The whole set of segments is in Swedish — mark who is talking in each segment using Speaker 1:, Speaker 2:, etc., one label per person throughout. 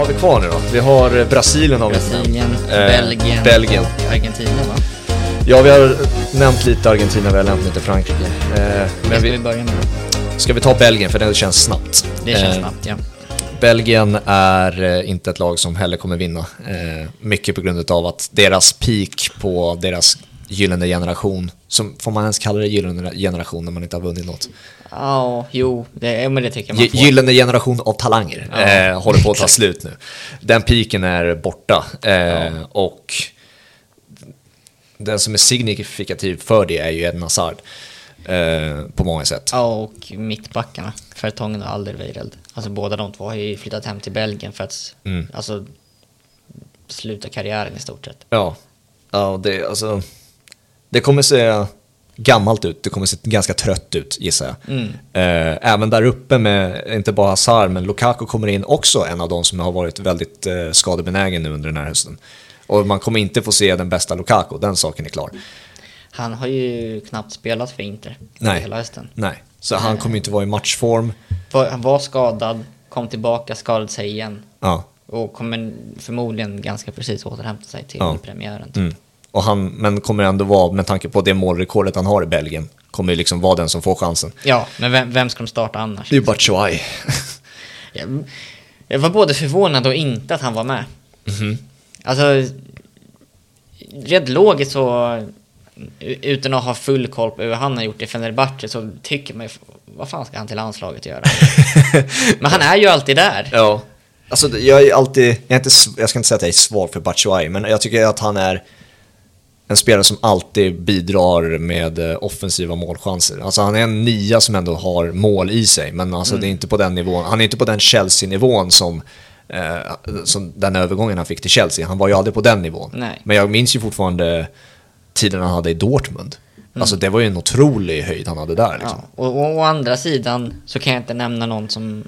Speaker 1: har vi kvar nu då? Vi har eh, Brasilien har vi nämnt. Eh,
Speaker 2: Belgien,
Speaker 1: Belgien.
Speaker 2: Argentina va?
Speaker 1: Ja, vi har nämnt lite Argentina, vi har nämnt lite Frankrike. Eh, men
Speaker 2: ska vi
Speaker 1: vi,
Speaker 2: börja med.
Speaker 1: ska vi ta Belgien för det känns snabbt.
Speaker 2: Det känns
Speaker 1: Eh,
Speaker 2: snabbt ja.
Speaker 1: Belgien är eh, inte ett lag som heller kommer vinna. Eh, mycket på grund av att deras peak på deras gyllene generation, som, får man ens kalla det gyllene generation när man inte har vunnit något?
Speaker 2: Ja, jo, det, ja, men det tycker jag man får.
Speaker 1: Gyllene generation av talanger
Speaker 2: Ja,
Speaker 1: eh, håller på att ta slut nu. Den piken är borta eh, och den som är signifikativ för det är ju Eden Hazard eh, på många sätt.
Speaker 2: Ja, och mittbackarna, Fertongen och Alderweireld. Alltså båda de två har ju flyttat hem till Belgien för att
Speaker 1: Mm.
Speaker 2: alltså, sluta karriären i stort sett.
Speaker 1: Ja, ja det, alltså, det kommer se gammalt ut, det kommer se ganska trött ut gissar jag.
Speaker 2: Mm.
Speaker 1: Eh, även där uppe med, inte bara Hazard, men Lukaku kommer in också, en av de som har varit väldigt eh, skadebenägen nu under den här hösten. Och man kommer inte få se den bästa Lukaku, den saken är klar.
Speaker 2: Han har ju knappt spelat för Inter
Speaker 1: Nej.
Speaker 2: hela hösten.
Speaker 1: Nej, så han kommer inte vara i matchform.
Speaker 2: Han var skadad, kom tillbaka, skadade sig igen.
Speaker 1: Ja.
Speaker 2: Och kommer förmodligen ganska precis återhämta sig till
Speaker 1: Ja.
Speaker 2: premiären. Typ.
Speaker 1: Mm. Och han, men kommer ändå vara, med tanke på det målrekordet han har i Belgien, kommer ju liksom vara den som får chansen.
Speaker 2: Ja, men vem, vem ska de starta annars?
Speaker 1: Det är ju Batshuayi.
Speaker 2: Jag, jag var både förvånad och inte att han var med.
Speaker 1: Mhm.
Speaker 2: Alltså, rätt logiskt så, utan att ha full koll på hur han har gjort i Fenerbahce så tycker man ju, vad fan ska han till landslaget göra? Men han är ju alltid där.
Speaker 1: Ja. Alltså jag är alltid, jag, är inte, jag ska inte säga att jag är svag för Batshuayi, men jag tycker att han är en spelare som alltid bidrar med eh, offensiva målchanser. Alltså han är en nia som ändå har mål i sig, men alltså det är inte på den nivån, han är inte på den Chelsea-nivån som, eh, som den övergången han fick till Chelsea. Han var ju aldrig på den nivån.
Speaker 2: Nej.
Speaker 1: Men jag minns ju fortfarande tiden han hade i Dortmund. Alltså det var ju en otrolig höjd han hade där liksom.
Speaker 2: Ja, och, och å andra sidan så kan jag inte nämna någon som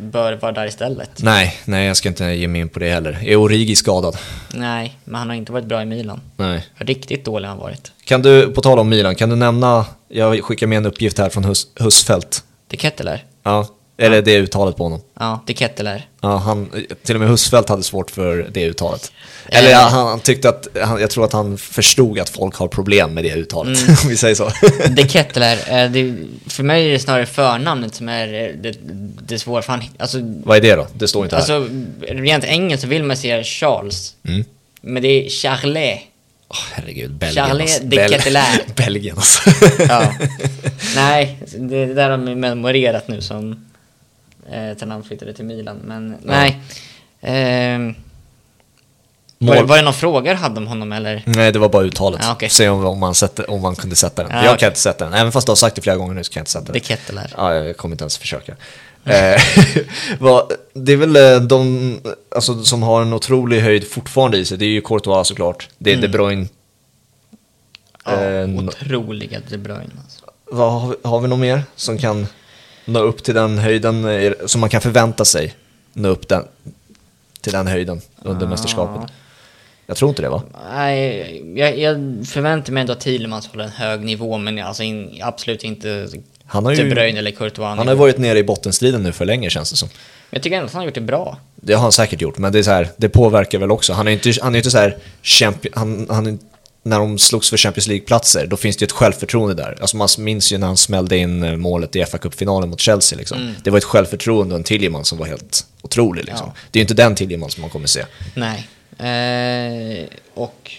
Speaker 2: bör vara där istället.
Speaker 1: Nej, nej jag ska inte ge mig in på det heller. Är Origi skadad?
Speaker 2: Nej, men han har inte varit bra i Milan.
Speaker 1: Nej.
Speaker 2: Riktigt dålig har han varit.
Speaker 1: Kan du, på tal om Milan, kan du nämna, jag skickar med en uppgift här från Hus, Husfeldt.
Speaker 2: De Ketteler.
Speaker 1: Ja, eller det uttalet på honom.
Speaker 2: Ja, De Ketteler.
Speaker 1: Ja, han, till och med Husfeldt hade svårt för det uttalet. Eller
Speaker 2: Eh.
Speaker 1: han, han tyckte att, han, jag tror att han förstod att folk har problem med det uttalet,
Speaker 2: Mm.
Speaker 1: om vi säger så.
Speaker 2: De Ketteler, eh, det, för mig är det snarare förnamnet som är eh, det, det svåra. För han, alltså,
Speaker 1: Vad är det då? Det står inte här.
Speaker 2: alltså, rent engelskt så vill man säga Charles.
Speaker 1: Mm.
Speaker 2: Men det är Charlet.
Speaker 1: Åh, herregud, Belgien
Speaker 2: Charles
Speaker 1: alltså.
Speaker 2: de Ketelaere.
Speaker 1: Belgien alltså.
Speaker 2: Ja. Nej, det, det där har de memorerat nu som eh, sen han flyttade till Milan. Men nej. Ehm, var, det- var det någon fråga du hade om honom eller?
Speaker 1: nej, det var bara uttalet.
Speaker 2: Ja, okej.
Speaker 1: Se om, om, man sätter, om man kunde sätta den.
Speaker 2: Ja,
Speaker 1: jag
Speaker 2: okej.
Speaker 1: kan inte sätta den. Även fast du har sagt det flera gånger nu så kan jag inte sätta den.
Speaker 2: De Ketteler.
Speaker 1: Ja, jag kommer inte ens försöka. Eh, det är väl eh, de alltså, som har en otrolig höjd fortfarande i sig. Det är ju Courtois såklart. Det är
Speaker 2: Mm.
Speaker 1: De Bruyne.
Speaker 2: Ja,
Speaker 1: Eh,
Speaker 2: otroliga De Bruyne alltså.
Speaker 1: Vad har, vi, har vi något mer som kan nå upp till den höjden eh, som man kan förvänta sig nå upp den, till den höjden under
Speaker 2: Ja.
Speaker 1: mästerskapet? Jag tror inte det va?
Speaker 2: Nej, jag, jag förväntar mig ändå att Thielemans håller en hög nivå, men alltså in, absolut inte
Speaker 1: Han har
Speaker 2: De
Speaker 1: ju
Speaker 2: Bruyne eller Courtois.
Speaker 1: han har varit nere i bottenstriden nu för länge känns det som.
Speaker 2: Jag tycker ändå att han har gjort det bra.
Speaker 1: Det har han säkert gjort, men det, är så här, det påverkar väl också. Han är inte, han är inte så här, champion, han, han, när de slogs för Champions League-platser, då finns det ju ett självförtroende där. Alltså man minns ju när han smällde in eh, målet i fa Cup-finalen mot Chelsea. Liksom. Det var ett självförtroende och en Tiljeman som var helt otrolig. Liksom.
Speaker 2: Ja.
Speaker 1: Det är ju inte den Tiljeman som man kommer se.
Speaker 2: Nej. Eh, och...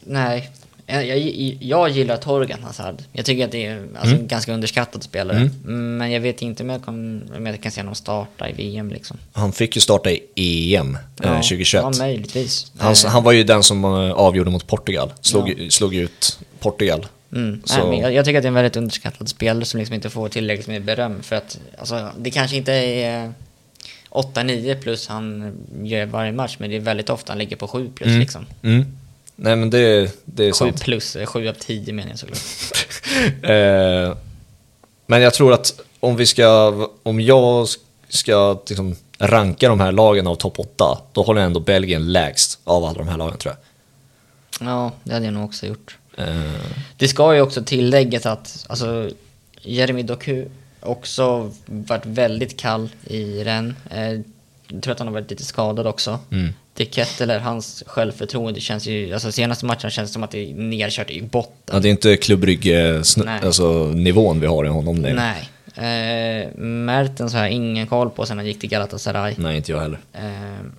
Speaker 2: Nej. Jag, jag, gillar Torgan Hazard. Jag tycker att det är alltså,
Speaker 1: Mm.
Speaker 2: en ganska underskattad spelare. Men jag vet inte om jag, kan, om jag kan se honom starta i VM liksom.
Speaker 1: Han fick ju starta i EM eh, 2021.
Speaker 2: Ja, möjligtvis.
Speaker 1: han,
Speaker 2: Eh,
Speaker 1: han var ju den som eh, avgjorde mot Portugal, slog, slog ut Portugal.
Speaker 2: Mm.
Speaker 1: Så-
Speaker 2: Nej, jag, jag tycker att det är en väldigt underskattad spelare som liksom inte får tillräckligt med beröm för att alltså, det kanske inte är 8-9 plus han gör varje match men det är väldigt ofta han ligger på 7 plus
Speaker 1: Mm.
Speaker 2: liksom.
Speaker 1: Nej men det, det är
Speaker 2: 7
Speaker 1: sant.
Speaker 2: plus, 7 av 10 menar jag såklart.
Speaker 1: Eh, men jag tror att om vi ska, om jag ska liksom ranka de här lagen av topp 8, då håller jag ändå Belgien lägst av alla de här lagen tror jag.
Speaker 2: Ja, det hade jag nog också gjort.
Speaker 1: Eh,
Speaker 2: Det ska ju också tilläggas att alltså, Jeremy Doku också varit väldigt kall i den. Eh, Jag tror att han har varit lite skadad också.
Speaker 1: Mm.
Speaker 2: Dick Ketteler, hans självförtroende känns ju, alltså senaste matchen känns det som att det är nerkört i botten.
Speaker 1: Ja, det är inte klubbrygge
Speaker 2: Nej.
Speaker 1: alltså, nivån vi har i honom längre.
Speaker 2: Nej. Eh, Mertens har jag ingen koll på sen han gick till Galatasaray.
Speaker 1: Nej, inte jag heller.
Speaker 2: Eh,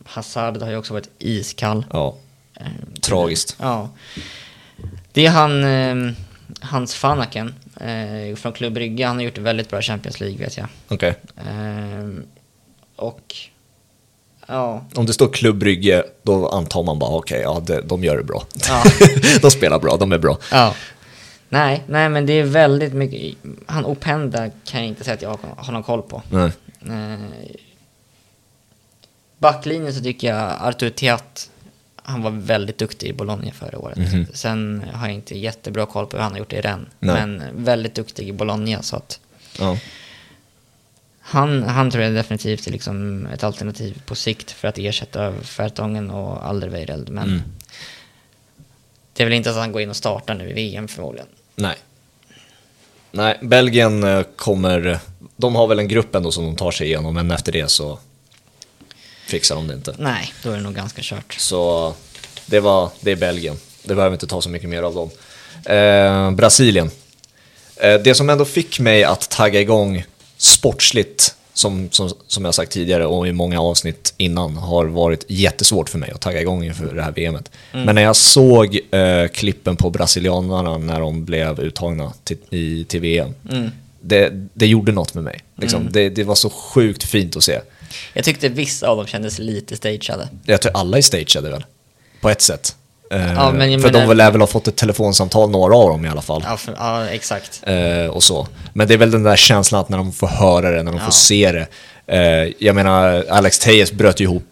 Speaker 2: Hazard har ju också varit iskall.
Speaker 1: Ja,
Speaker 2: Eh,
Speaker 1: tragiskt.
Speaker 2: Ja. Det är han, eh, Hans Fanaken eh, från Klubb Brygge. Han har gjort det väldigt bra i Champions League vet jag.
Speaker 1: Okej.
Speaker 2: Eh, och ja,
Speaker 1: Om det står klubbrygge, då antar man bara okej, ja, det, de gör det bra.
Speaker 2: Ja.
Speaker 1: de spelar bra, de är bra.
Speaker 2: ja. Nej, nej men det är väldigt mycket. Han Openda kan jag inte säga att jag har, någon koll på.
Speaker 1: Nej.
Speaker 2: Eh, backlinjen så tycker jag Artur Theat, han var väldigt duktig i Bologna förra året.
Speaker 1: Mhm.
Speaker 2: Sen har jag inte jättebra koll på hur han har gjort det i Rennes. Men väldigt duktig i Bologna så att
Speaker 1: Ja.
Speaker 2: Han, han tror jag definitivt är liksom ett alternativ på sikt för att ersätta Fertongen och Alderweireld. Men
Speaker 1: Mm.
Speaker 2: det är väl inte så att han går in och startar nu i VM förmodligen.
Speaker 1: Nej. Nej, Belgien eh, kommer... De har väl en grupp ändå som de tar sig igenom, men efter det så fixar de det inte.
Speaker 2: Nej, då är det nog ganska kört.
Speaker 1: Så det, var, det är Belgien. Det behöver inte ta så mycket mer av dem. Eh, Brasilien. Eh, det som ändå fick mig att tagga igång sportsligt, som, som, som jag sagt tidigare och i många avsnitt innan, har varit jättesvårt för mig att tagga igång inför det här VMet. Men när jag såg eh, klippen på brasilianarna när de blev uttagna till, i, till VM, det, det gjorde något med mig. Liksom. Det, det var så sjukt fint att se.
Speaker 2: Jag tyckte vissa av dem kändes lite stageade.
Speaker 1: Jag tror alla är stageade väl? På ett sätt. Eh,
Speaker 2: Ja, men
Speaker 1: för
Speaker 2: menar-
Speaker 1: de lär väl ha fått ett telefonsamtal, några av dem i alla fall.
Speaker 2: Ja, för, ja exakt.
Speaker 1: Eh, och så. Men det är väl den där känslan att när de får höra det, när de
Speaker 2: Ja.
Speaker 1: får se det. Eh, jag menar, Alex Tejes bröt ihop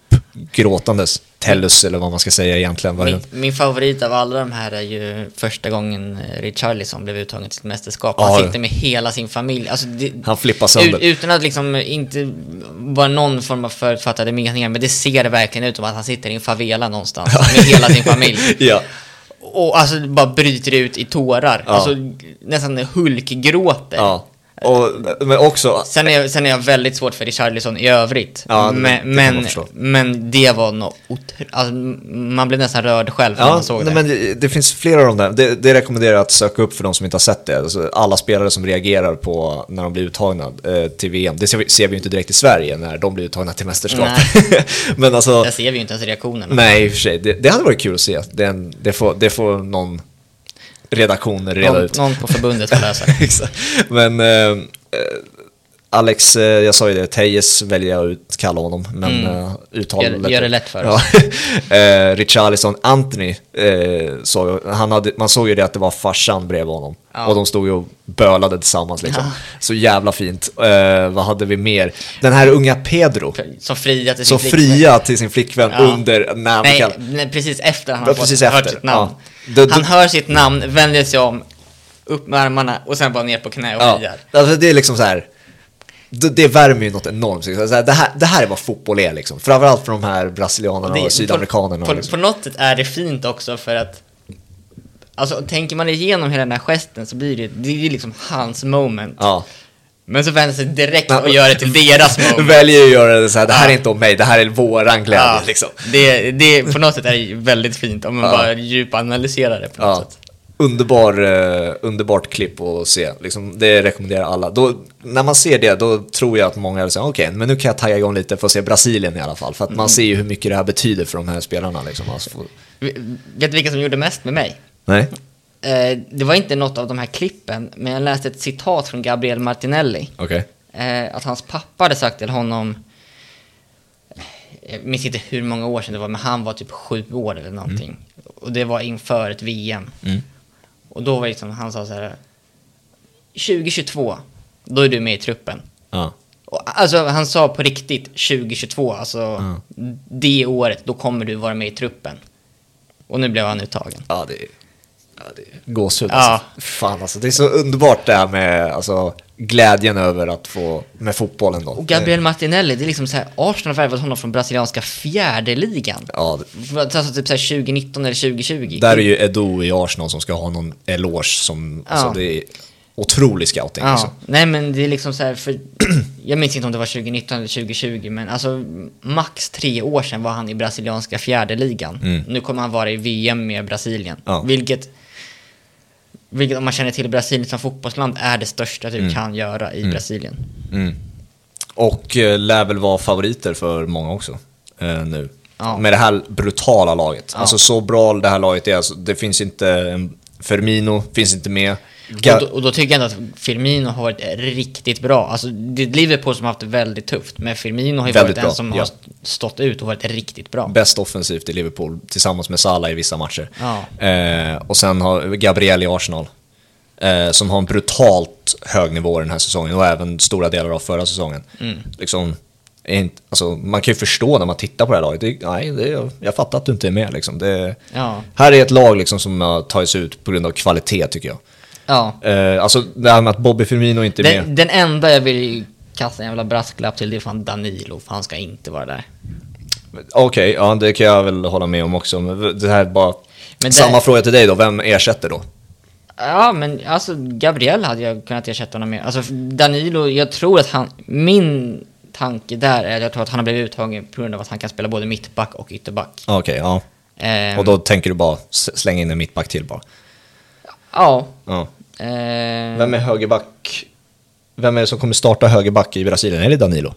Speaker 1: gråtandes. Tellus, eller vad man ska säga egentligen.
Speaker 2: Min, min favorit av alla de här är ju första gången eh, Richarlison blev uttagen till ett mästerskap.
Speaker 1: Ja,
Speaker 2: Han sitter med hela sin familj. Alltså det,
Speaker 1: Han flippar sönder.
Speaker 2: ut, utan att liksom inte vara någon form av förutfattade meningar, men det ser verkligen ut som att han sitter i en favela någonstans med hela sin familj.
Speaker 1: ja.
Speaker 2: Och alltså bara bryter ut i tårar.
Speaker 1: Ja.
Speaker 2: Alltså nästan hulkgråter.
Speaker 1: ja. Och, men också,
Speaker 2: Sen är, sen är jag väldigt svårt för Richarlison i övrigt.
Speaker 1: Ja, det- det
Speaker 2: men, men, men det var något otro... alltså, Man blev nästan rörd själv när
Speaker 1: Ja,
Speaker 2: man såg
Speaker 1: nej,
Speaker 2: det.
Speaker 1: men det, det finns flera av dem. Det, det rekommenderar jag att söka upp för de som inte har sett det. Alltså, alla spelare som reagerar på när de blir uttagna eh, till VM. Det ser vi, ser vi inte direkt i Sverige när de blir uttagna till mästerskap. men alltså,
Speaker 2: Där ser vi ju inte ens reaktionerna.
Speaker 1: nej i och för sig. Det, hade varit kul att se. Det, en, det, får, det får någon redaktion reda
Speaker 2: någon,
Speaker 1: ut.
Speaker 2: någon på förbundet får lösa det.
Speaker 1: Exakt. Men eh, eh, Alex, eh, jag sa ju det, Tejes väljer jag ut kalla honom, men
Speaker 2: Mm.
Speaker 1: eh, uttal
Speaker 2: Gör- gör det lätt för
Speaker 1: ja. eh, Richarlison, Anthony, eh, så, han hade, man såg ju det att det var farsan bredvid honom.
Speaker 2: Ja.
Speaker 1: Och de stod ju och bölade tillsammans liksom. Så jävla fint. Eh, vad hade vi mer? Den här unga Pedro,
Speaker 2: Som fria till sin flickvän.
Speaker 1: fria till sin flickvän
Speaker 2: Ja.
Speaker 1: under, när
Speaker 2: Nej,
Speaker 1: kall-
Speaker 2: nej, precis efter han
Speaker 1: Ja,
Speaker 2: har fått,
Speaker 1: precis
Speaker 2: hört
Speaker 1: efter.
Speaker 2: sitt namn.
Speaker 1: Ja. Du- du-
Speaker 2: Han hör sitt namn, vänder sig om, upp med armarna och sen bara ner på knä och
Speaker 1: Ja,
Speaker 2: friar.
Speaker 1: alltså det är liksom så här. Det, det värmer ju något enormt. Så här, det, här, det här är vad fotboll är liksom. Framförallt för de här brasilianerna
Speaker 2: Det-
Speaker 1: och sydamerikanerna.
Speaker 2: På, på,
Speaker 1: liksom.
Speaker 2: på något sätt är det fint också för att Alltså tänker man igenom hela den här gesten så blir det, det är ju liksom hans moment.
Speaker 1: Ja.
Speaker 2: Men så vänder sig direkt och gör det till deras moment.
Speaker 1: Väljer att göra det så här, det här är inte om mig, det här är våran glädje
Speaker 2: Ja,
Speaker 1: liksom.
Speaker 2: det, det, på något sätt är det väldigt fint om man
Speaker 1: Ja.
Speaker 2: bara djupanalyserar det på något sätt.
Speaker 1: Underbar, eh, underbart klipp att se. Liksom, det rekommenderar alla. Då, när man ser det, då tror jag att många säger okej, men nu kan jag tagga igång lite för att se Brasilien i alla fall. För att
Speaker 2: Mm.
Speaker 1: man ser ju hur mycket det här betyder för de här spelarna. Liksom. Alltså, får-
Speaker 2: Vet du vilka som gjorde mest med mig?
Speaker 1: Nej?
Speaker 2: Eh, det var inte något av de här klippen, men jag läste ett citat från Gabriel Martinelli.
Speaker 1: Okej.
Speaker 2: Eh, att hans pappa hade sagt till honom, jag minns inte hur många år sedan det var, men han var typ sju år eller någonting. Och det var inför ett VM.
Speaker 1: Mm.
Speaker 2: Och då var liksom, han sa så här, 2022, då är du med i truppen.
Speaker 1: Ja.
Speaker 2: Och, alltså han sa på riktigt 2022, alltså det året, då kommer du vara med i truppen. Och nu blev han uttagen.
Speaker 1: Ja, det är, ja, det är gåshud.
Speaker 2: Ja.
Speaker 1: Alltså. Fan alltså, det är så underbart det här med alltså, glädjen över att få med fotbollen då.
Speaker 2: Och Gabriel Martinelli, det är liksom så här, Arsenal har värvat honom från brasilianska fjärde ligan.
Speaker 1: Ja,
Speaker 2: Alltså typ så här 2019 eller 2020.
Speaker 1: där är ju Edo i Arsenal som ska ha någon eloge som,
Speaker 2: Ja.
Speaker 1: alltså det är otrolig scouting
Speaker 2: Ja,
Speaker 1: liksom.
Speaker 2: nej men det är liksom så här, för jag minns inte om det var 2019 eller 2020, men alltså max tre år sedan var han i brasilianska fjärdeligan.
Speaker 1: Mm.
Speaker 2: Nu kommer han vara i VM med Brasilien.
Speaker 1: Ja.
Speaker 2: Vilket, vilket om man känner till Brasilien som fotbollsland är det största du kan göra i Brasilien.
Speaker 1: Mm. Och eh, lär väl vara favoriter för många också eh, nu.
Speaker 2: Ja.
Speaker 1: Med det här brutala laget.
Speaker 2: Ja.
Speaker 1: Alltså så bra det här laget är. Alltså, det finns inte, en Firmino finns inte med.
Speaker 2: Och, då, och då tycker jag ändå att Firmino har varit riktigt bra. Alltså, det är Liverpool som har haft det väldigt tufft, men Firmino har ju
Speaker 1: Väldigt
Speaker 2: varit
Speaker 1: bra,
Speaker 2: den som
Speaker 1: ja.
Speaker 2: har stått ut och varit riktigt bra.
Speaker 1: Bäst offensivt i Liverpool tillsammans med Salah i vissa matcher.
Speaker 2: Ja.
Speaker 1: Eh, och sen har Gabriel i Arsenal. Eh, som har en brutalt hög nivå den här säsongen och även stora delar av förra säsongen.
Speaker 2: Mm.
Speaker 1: Liksom, inte, alltså, man kan ju förstå när man tittar på det här laget. Det, nej, det, jag fattar att du inte är med. Liksom. Det,
Speaker 2: Ja.
Speaker 1: Här är ett lag liksom, som har tagits ut på grund av kvalitet tycker jag.
Speaker 2: Ja.
Speaker 1: Eh, alltså det här med att Bobby Firmino inte är med.
Speaker 2: Den, den enda jag vill kasta en jävla brasklapp till det är fan Danilo, för han ska inte vara där.
Speaker 1: Okej, ja det kan jag väl hålla med om också. Men det här är bara...
Speaker 2: Det-
Speaker 1: Samma fråga till dig då, vem ersätter då?
Speaker 2: Ja, men alltså Gabriel hade jag kunnat ersätta honom med. Alltså Danilo, jag tror att han, min tanke där är att jag tror att han har blivit uttagen på grund av att han kan spela både mittback och ytterback.
Speaker 1: Okej, ja.
Speaker 2: Ehm,
Speaker 1: Och då tänker du bara slänga in en mittback till bara?
Speaker 2: Ja.
Speaker 1: Ja.
Speaker 2: Ehm,
Speaker 1: Vem är högerback? Vem är det som kommer starta högerback i Brasilien? Är det Danilo?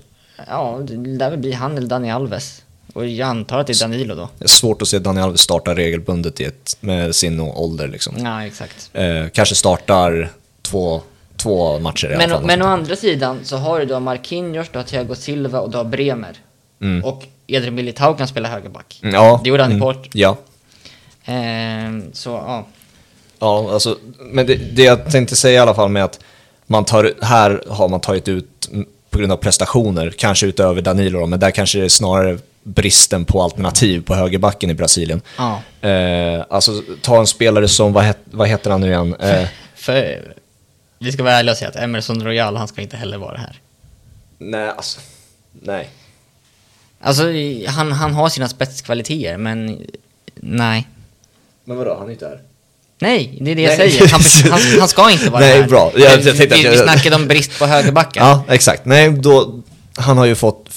Speaker 2: Ja, det lär väl bli han eller Dani Alves. Och jag antar att det är Danilo då.
Speaker 1: Det är svårt att se Daniel Alves starta regelbundet i ett, med sin ålder liksom.
Speaker 2: Ja, exakt.
Speaker 1: Eh, kanske startar två, två matcher i alla
Speaker 2: Men,
Speaker 1: fall.
Speaker 2: men å andra sidan så har du då Marquinhos, du har Thiago Silva och du har Bremer.
Speaker 1: Mm.
Speaker 2: Och Edrin Militao kan spela högerback.
Speaker 1: Ja.
Speaker 2: Det gjorde han i
Speaker 1: mm,
Speaker 2: Porto.
Speaker 1: Ja.
Speaker 2: Ehm, så ja.
Speaker 1: Ja, alltså, men det, det jag tänkte säga i alla fall med att man tar, här har man tagit ut på grund av prestationer, kanske utöver Danilo då, men där kanske det är snarare bristen på alternativ på högerbacken i Brasilien.
Speaker 2: ja.
Speaker 1: Eh, alltså ta en spelare som, vad, het, vad heter han nu igen? Eh,
Speaker 2: För vi ska vara ärliga och säga att Emerson Royal, han ska inte heller vara här.
Speaker 1: nej, alltså, nej.
Speaker 2: Alltså, han, han har sina spetskvaliteter, men nej.
Speaker 1: Men vadå, han är inte här?
Speaker 2: Nej, det är det jag
Speaker 1: Nej.
Speaker 2: säger. Han, han, han ska inte vara
Speaker 1: Nej,
Speaker 2: här.
Speaker 1: bra. Jag- jag tänkte
Speaker 2: vi, vi snackade om brist på högerbackar.
Speaker 1: Ja, exakt. Nej, då, han har ju fått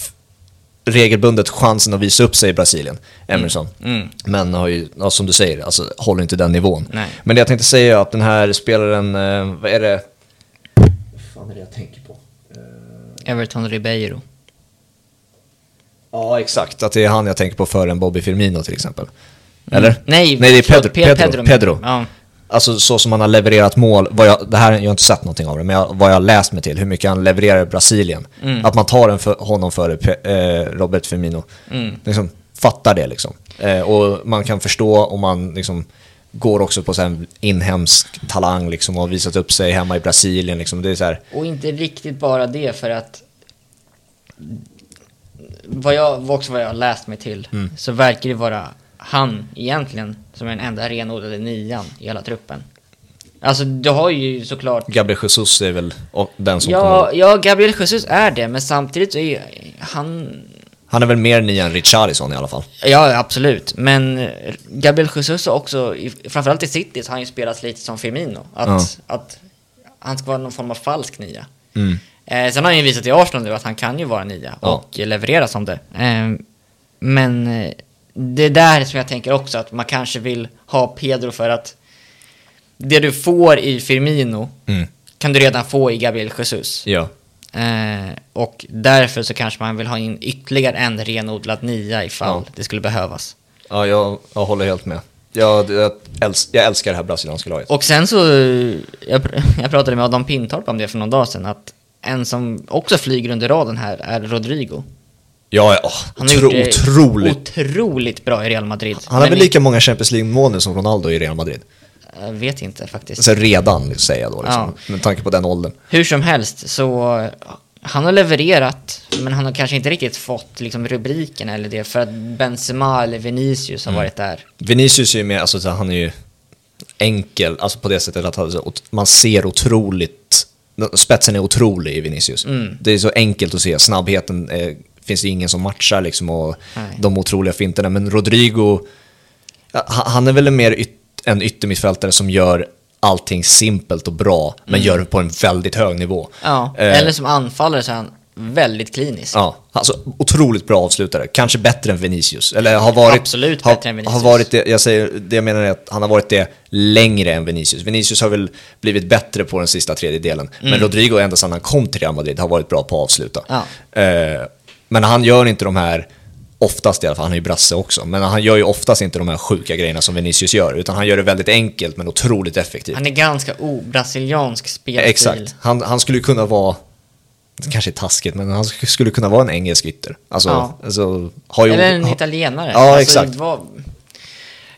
Speaker 1: regelbundet chansen att visa upp sig i Brasilien, Emerson.
Speaker 2: Mm.
Speaker 1: Men har ju, ja, som du säger, alltså, håller inte den nivån.
Speaker 2: Nej.
Speaker 1: Men det jag tänkte säga är att den här spelaren, eh, vad är det? Vad fan är det jag tänker på?
Speaker 2: Everton Ribeiro.
Speaker 1: Ja, exakt. Att det är han jag tänker på före än Bobby Firmino till exempel. Eller?
Speaker 2: Mm. Nej,
Speaker 1: Nej det är Pedro. Pedro.
Speaker 2: Pedro.
Speaker 1: Pedro.
Speaker 2: Ja.
Speaker 1: Alltså så som han har levererat mål, vad jag, det här, jag har inte sett någonting av det, men jag, vad jag har läst mig till, hur mycket han levererar i Brasilien.
Speaker 2: Mm.
Speaker 1: Att man tar en för, honom före eh, Robert Firmino.
Speaker 2: Mm.
Speaker 1: Liksom, fattar det liksom. Eh, och man kan förstå om man liksom går också på en inhemsk talang liksom och har visat upp sig hemma i Brasilien liksom. Det är så här,
Speaker 2: Och inte riktigt bara det, för att vad jag, också vad jag har läst mig till,
Speaker 1: Mm.
Speaker 2: så verkar det vara han egentligen som är den enda renodlade nian i hela truppen. Alltså, du har ju såklart...
Speaker 1: Gabriel Jesus är väl den som
Speaker 2: Ja,
Speaker 1: kommer...
Speaker 2: ja, Gabriel Jesus är det, men samtidigt så är ju han...
Speaker 1: Han är väl mer nia än Richarlison i alla fall.
Speaker 2: Ja, absolut. Men Gabriel Jesus har också, framförallt i City, så har han ju spelat lite som Firmino. Att, att han ska vara någon form av falsk nia.
Speaker 1: Mm.
Speaker 2: Eh, sen har han ju visat i Arsenal nu att han kan ju vara nia
Speaker 1: Ja.
Speaker 2: och leverera som det. Eh, men eh, det är där som jag tänker också att man kanske vill ha Pedro för att det du får i Firmino
Speaker 1: Mm.
Speaker 2: kan du redan få i Gabriel Jesus.
Speaker 1: Ja.
Speaker 2: Eh, och därför så kanske man vill ha in ytterligare en renodlad nia ifall
Speaker 1: Ja.
Speaker 2: det skulle behövas.
Speaker 1: Ja, jag, jag håller helt med. Jag, jag, äls- jag älskar det här brasilianska laget.
Speaker 2: Och sen så, jag, jag pratade med Adam Pintorp om det för någon dag sedan, att en som också flyger under raden här är Rodrigo.
Speaker 1: Ja, ja
Speaker 2: Han har gjort det
Speaker 1: otroligt.
Speaker 2: otroligt bra i Real Madrid.
Speaker 1: Han har
Speaker 2: Men
Speaker 1: väl
Speaker 2: i-
Speaker 1: lika många Champions League-mål nu som Ronaldo i Real Madrid?
Speaker 2: Jag vet inte faktiskt.
Speaker 1: Alltså redan, säger jag då, liksom, med tanke på den åldern.
Speaker 2: Hur som helst, så eh, han har levererat, men han har kanske inte riktigt fått liksom, rubriken eller det, för att Benzema eller Vinicius har
Speaker 1: Mm.
Speaker 2: varit där.
Speaker 1: Vinicius är ju med, alltså så han är ju enkel, alltså på det sättet att han, man ser otroligt, spetsen är otrolig i Vinicius.
Speaker 2: Mm.
Speaker 1: Det är så enkelt att se, snabbheten eh, finns det ingen som matchar liksom och
Speaker 2: Nej.
Speaker 1: de otroliga finterna. Men Rodrigo, han är väl mer yt, en yttermittfältare som gör allting simpelt och bra, men gör det på en väldigt hög nivå.
Speaker 2: Ja,
Speaker 1: Eh,
Speaker 2: eller som anfallare så är han väldigt klinisk.
Speaker 1: Ja, alltså otroligt bra avslutare. Kanske bättre än Vinicius. Eller har varit...
Speaker 2: Absolut
Speaker 1: har,
Speaker 2: bättre än Vinicius.
Speaker 1: Har varit det, jag säger, det jag menar är att han har varit det längre än Vinicius. Vinicius har väl blivit bättre på den sista tredjedelen. Men Rodrigo, ända sedan han kom till Real Madrid, har varit bra på att avsluta.
Speaker 2: Ja.
Speaker 1: Eh, men han gör inte de här, oftast i alla fall, han är ju brasse också, men han gör ju oftast inte de här sjuka grejerna som Vinicius gör, utan han gör det väldigt enkelt men otroligt effektivt.
Speaker 2: Han är ganska obrasiliansk spelstil.
Speaker 1: Exakt. Han, han skulle ju kunna vara, det kanske är taskigt, men han sk- skulle kunna vara en engelsk ytter. Alltså,
Speaker 2: Ja.
Speaker 1: alltså har ju,
Speaker 2: Eller en italienare.
Speaker 1: Ja, exakt.
Speaker 2: Vad,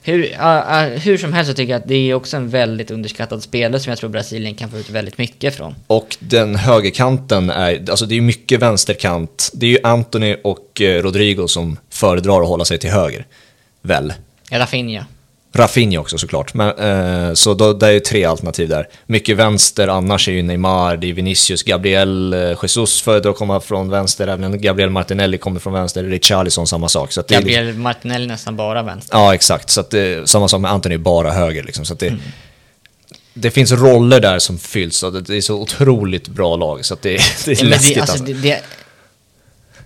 Speaker 2: hur, ja, ja, hur som helst så tycker jag att det är också en väldigt underskattad spelare som jag tror Brasilien kan få ut väldigt mycket från.
Speaker 1: Och den högerkanten är, alltså det är mycket vänsterkant. Det är ju Anthony och eh, Rodrigo som föredrar att hålla sig till höger. Väl?
Speaker 2: Rafinha.
Speaker 1: Rafinha också såklart. Men, eh, så då, det är ju tre alternativ där. Mycket vänster, annars är ju Neymar, det är Vinicius, Gabriel eh, Jesus föredrar att komma från vänster, även Gabriel Martinelli kommer från vänster, Richarlison samma sak. Så är liksom-
Speaker 2: Gabriel Martinelli nästan bara vänster.
Speaker 1: Ja, exakt. Så att det, samma sak med Anthony, bara höger. Liksom. Så att det, det finns roller där som fylls och det, är så otroligt bra lag så att det, det är
Speaker 2: Ja,
Speaker 1: läskigt.
Speaker 2: det,
Speaker 1: alltså,
Speaker 2: alltså, det, det,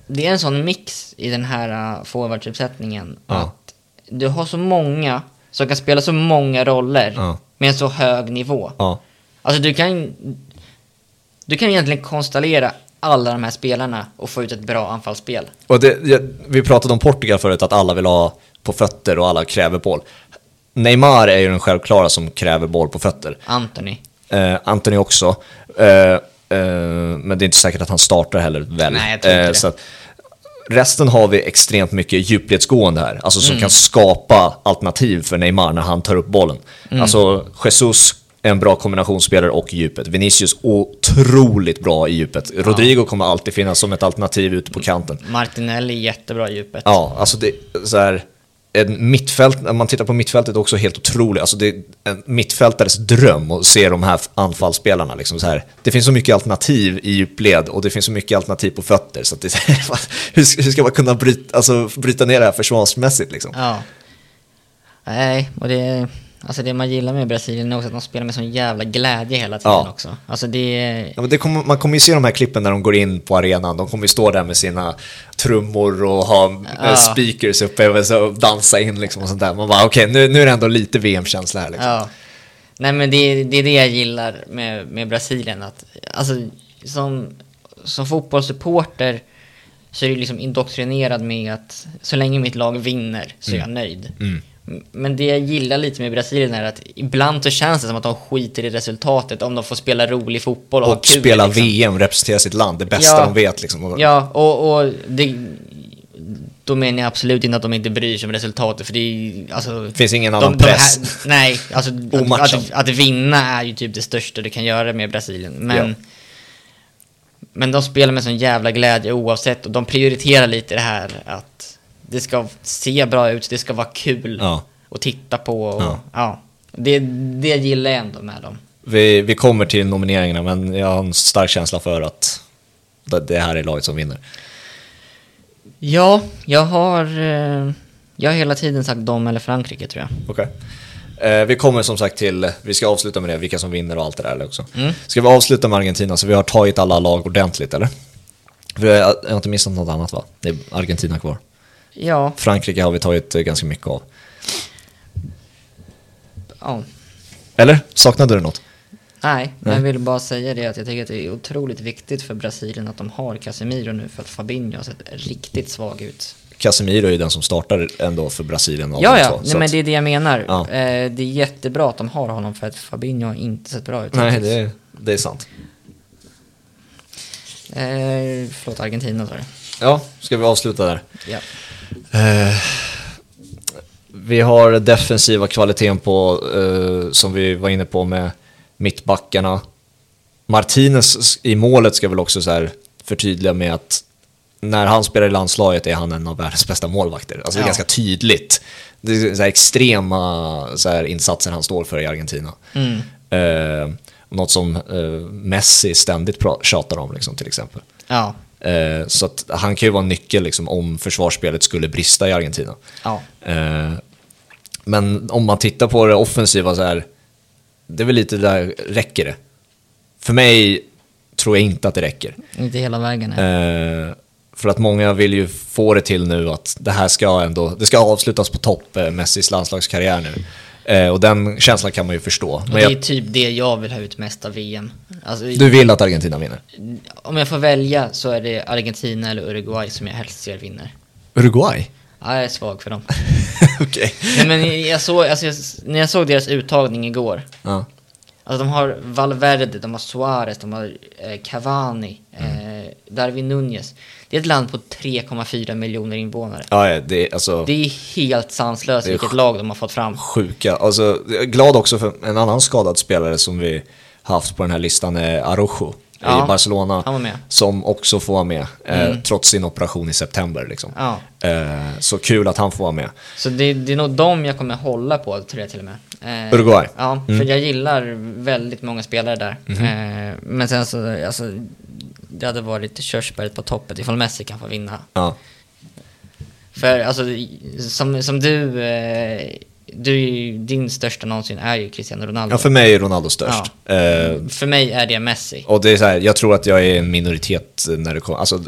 Speaker 2: det är en sån mix i den här uh, forwardsuppsättningen.
Speaker 1: Ja.
Speaker 2: Att du har så många som kan spela så många roller
Speaker 1: Ja.
Speaker 2: med en så hög nivå.
Speaker 1: ja.
Speaker 2: Alltså du kan, du kan egentligen konstellera alla de här spelarna och få ut ett bra anfallsspel.
Speaker 1: Och det, vi pratade om Portugal förut, att alla vill ha på fötter och alla kräver boll. Neymar är ju den självklara som kräver boll på fötter.
Speaker 2: Anthony.
Speaker 1: Eh, Anthony också. Eh, eh, men det är inte säkert att han startar heller väl.
Speaker 2: Nej, jag tror inte det.
Speaker 1: så att, resten har vi extremt mycket djupledsgående här, alltså
Speaker 2: Mm.
Speaker 1: som kan skapa alternativ för Neymar när han tar upp bollen.
Speaker 2: Mm.
Speaker 1: Alltså Jesus en bra kombinationsspelare och djupet. Vinicius otroligt bra i djupet. Rodrigo kommer alltid finnas som ett alternativ ute på kanten.
Speaker 2: Martinelli jättebra i djupet.
Speaker 1: Ja, alltså det så här, en mittfält, när man tittar på mittfältet också helt otroligt. Alltså det är en mittfältares dröm att se de här anfallsspelarna. Liksom så här. Det finns så mycket alternativ i djupled och det finns så mycket alternativ på fötter. Så att det, hur, hur ska man kunna bryta, alltså, bryta ner det här försvarsmässigt? Liksom?
Speaker 2: Ja. Nej, och det, alltså det man gillar med Brasilien är också att de spelar med sån jävla glädje hela tiden
Speaker 1: Ja.
Speaker 2: också. Alltså det.
Speaker 1: Ja, det kommer, man kommer ju se de här klippen när de går in på arenan. De kommer ju stå där med sina trummor och ha
Speaker 2: Ja.
Speaker 1: speakers uppe och dansa in liksom och sånt där. Man bara okej, nu, nu är det ändå lite VM-känsla här. Liksom.
Speaker 2: Ja. Nej men det, det är det jag gillar med, med Brasilien. Att, alltså, som, som fotbollssupporter så är du liksom indoktrinerad med att så länge mitt lag vinner så är jag nöjd.
Speaker 1: Mm.
Speaker 2: Men det jag gillar lite med Brasilien är att ibland så känns det som att de skiter i resultatet om de får spela rolig fotboll och,
Speaker 1: Och
Speaker 2: kul.
Speaker 1: spela
Speaker 2: liksom.
Speaker 1: VM, representera sitt land, det bästa
Speaker 2: Ja.
Speaker 1: de vet. Liksom.
Speaker 2: Ja, och, och det, då menar jag absolut inte att de inte bryr sig om resultatet, för det är alltså...
Speaker 1: Det finns ingen
Speaker 2: de-
Speaker 1: annan
Speaker 2: de
Speaker 1: press.
Speaker 2: Här, nej, alltså att, att, att vinna är ju typ det största du kan göra med Brasilien. Men,
Speaker 1: Ja.
Speaker 2: men de spelar med sån jävla glädje oavsett, och de prioriterar lite det här att det ska se bra ut, det ska vara kul
Speaker 1: Ja.
Speaker 2: att titta på. Och,
Speaker 1: Ja.
Speaker 2: ja. Det, det gillar jag ändå med dem.
Speaker 1: Vi, vi kommer till nomineringarna, men jag har en stark känsla för att det- här är laget som vinner.
Speaker 2: Ja, jag har, eh, jag har hela tiden sagt dem eller Frankrike tror jag.
Speaker 1: Okej. Eh, vi kommer som sagt till, vi ska avsluta med det, vilka som vinner och allt det där också.
Speaker 2: Mm.
Speaker 1: Ska vi avsluta med Argentina, så vi har tagit alla lag ordentligt eller? Jag har inte missat något annat va? Det är Argentina kvar.
Speaker 2: Ja,
Speaker 1: Frankrike har vi tagit eh, ganska mycket av.
Speaker 2: ja.
Speaker 1: Eller? Saknade du något?
Speaker 2: Nej,
Speaker 1: Nej.
Speaker 2: jag vill bara säga det att jag tycker att det är otroligt viktigt för Brasilien att de har Casemiro nu för att Fabinho har sett riktigt svag ut.
Speaker 1: Casemiro är ju den som startar ändå för Brasilien
Speaker 2: Ja, ja,
Speaker 1: två,
Speaker 2: nej, men det är det jag menar.
Speaker 1: Ja.
Speaker 2: Eh, det är jättebra att de har honom för att Fabinho har inte sett bra ut.
Speaker 1: Nej, det, är- det är sant.
Speaker 2: Eh, förlåt, Argentina sa du.
Speaker 1: Ja, ska vi avsluta där?
Speaker 2: Ja.
Speaker 1: Eh, vi har defensiva kvaliteten på, eh, som vi var inne på med mittbackarna. Martinez i målet ska väl också så här förtydliga med att när han spelar i landslaget är han en av världens bästa målvakter. Alltså det är
Speaker 2: Ja.
Speaker 1: ganska tydligt. Det är så extrema så här insatser han står för i Argentina.
Speaker 2: Mm.
Speaker 1: Eh, något som eh, Messi ständigt tjatar om liksom, till exempel.
Speaker 2: Ja.
Speaker 1: Eh, så att han kan ju vara en nyckel liksom, om försvarsspelet skulle brista i Argentina.
Speaker 2: Ja.
Speaker 1: Eh, men om man tittar på det offensiva så här, det är väl lite där, räcker det? För mig tror jag inte att det räcker.
Speaker 2: Inte hela vägen.
Speaker 1: Eh, för att många vill ju få det till nu att det här ska ändå, det ska avslutas på topp, eh, Messis landslagskarriär nu. Eh, och den känslan kan man ju förstå. Men
Speaker 2: det är
Speaker 1: jag,
Speaker 2: typ det jag vill ha ut mest av VM. Alltså,
Speaker 1: du vill att Argentina vinner?
Speaker 2: Om jag får välja så är det Argentina eller Uruguay som jag helst ser vinner.
Speaker 1: Uruguay?
Speaker 2: Ja, jag är svag för dem.
Speaker 1: Okej.
Speaker 2: Nej, men jag såg, alltså, jag, när jag såg deras uttagning igår.
Speaker 1: Ja.
Speaker 2: Alltså de har Valverde, de har Suarez, de har eh, Cavani,
Speaker 1: Mm.
Speaker 2: eh, Darwin Nunez. Det är ett land på 3,4 miljoner invånare.
Speaker 1: Ja, det är alltså
Speaker 2: Det är helt sanslöst
Speaker 1: är
Speaker 2: vilket lag de har fått fram.
Speaker 1: sjuka. Alltså, jag är glad också för en annan skadad spelare som vi haft på den här listan är Araujo
Speaker 2: Ja,
Speaker 1: i Barcelona.
Speaker 2: han var med.
Speaker 1: Som också får vara med, eh, trots sin operation i september. Liksom.
Speaker 2: Ja.
Speaker 1: Eh, så kul att han får vara med.
Speaker 2: Så det, det är nog dem jag kommer hålla på, tror jag till och med. Eh,
Speaker 1: Uruguay?
Speaker 2: Ja, för jag gillar väldigt många spelare där.
Speaker 1: Mhm.
Speaker 2: Eh, men sen så, alltså, det hade varit körsbäret på toppet ifall Messi kan få vinna.
Speaker 1: Ja.
Speaker 2: För alltså, som, som du, eh, du, din största någonsin är ju Cristiano Ronaldo.
Speaker 1: ja, för mig är Ronaldo störst. Eh,
Speaker 2: För mig är det Messi.
Speaker 1: och det är så här, jag tror att jag är en minoritet när det kommer, alltså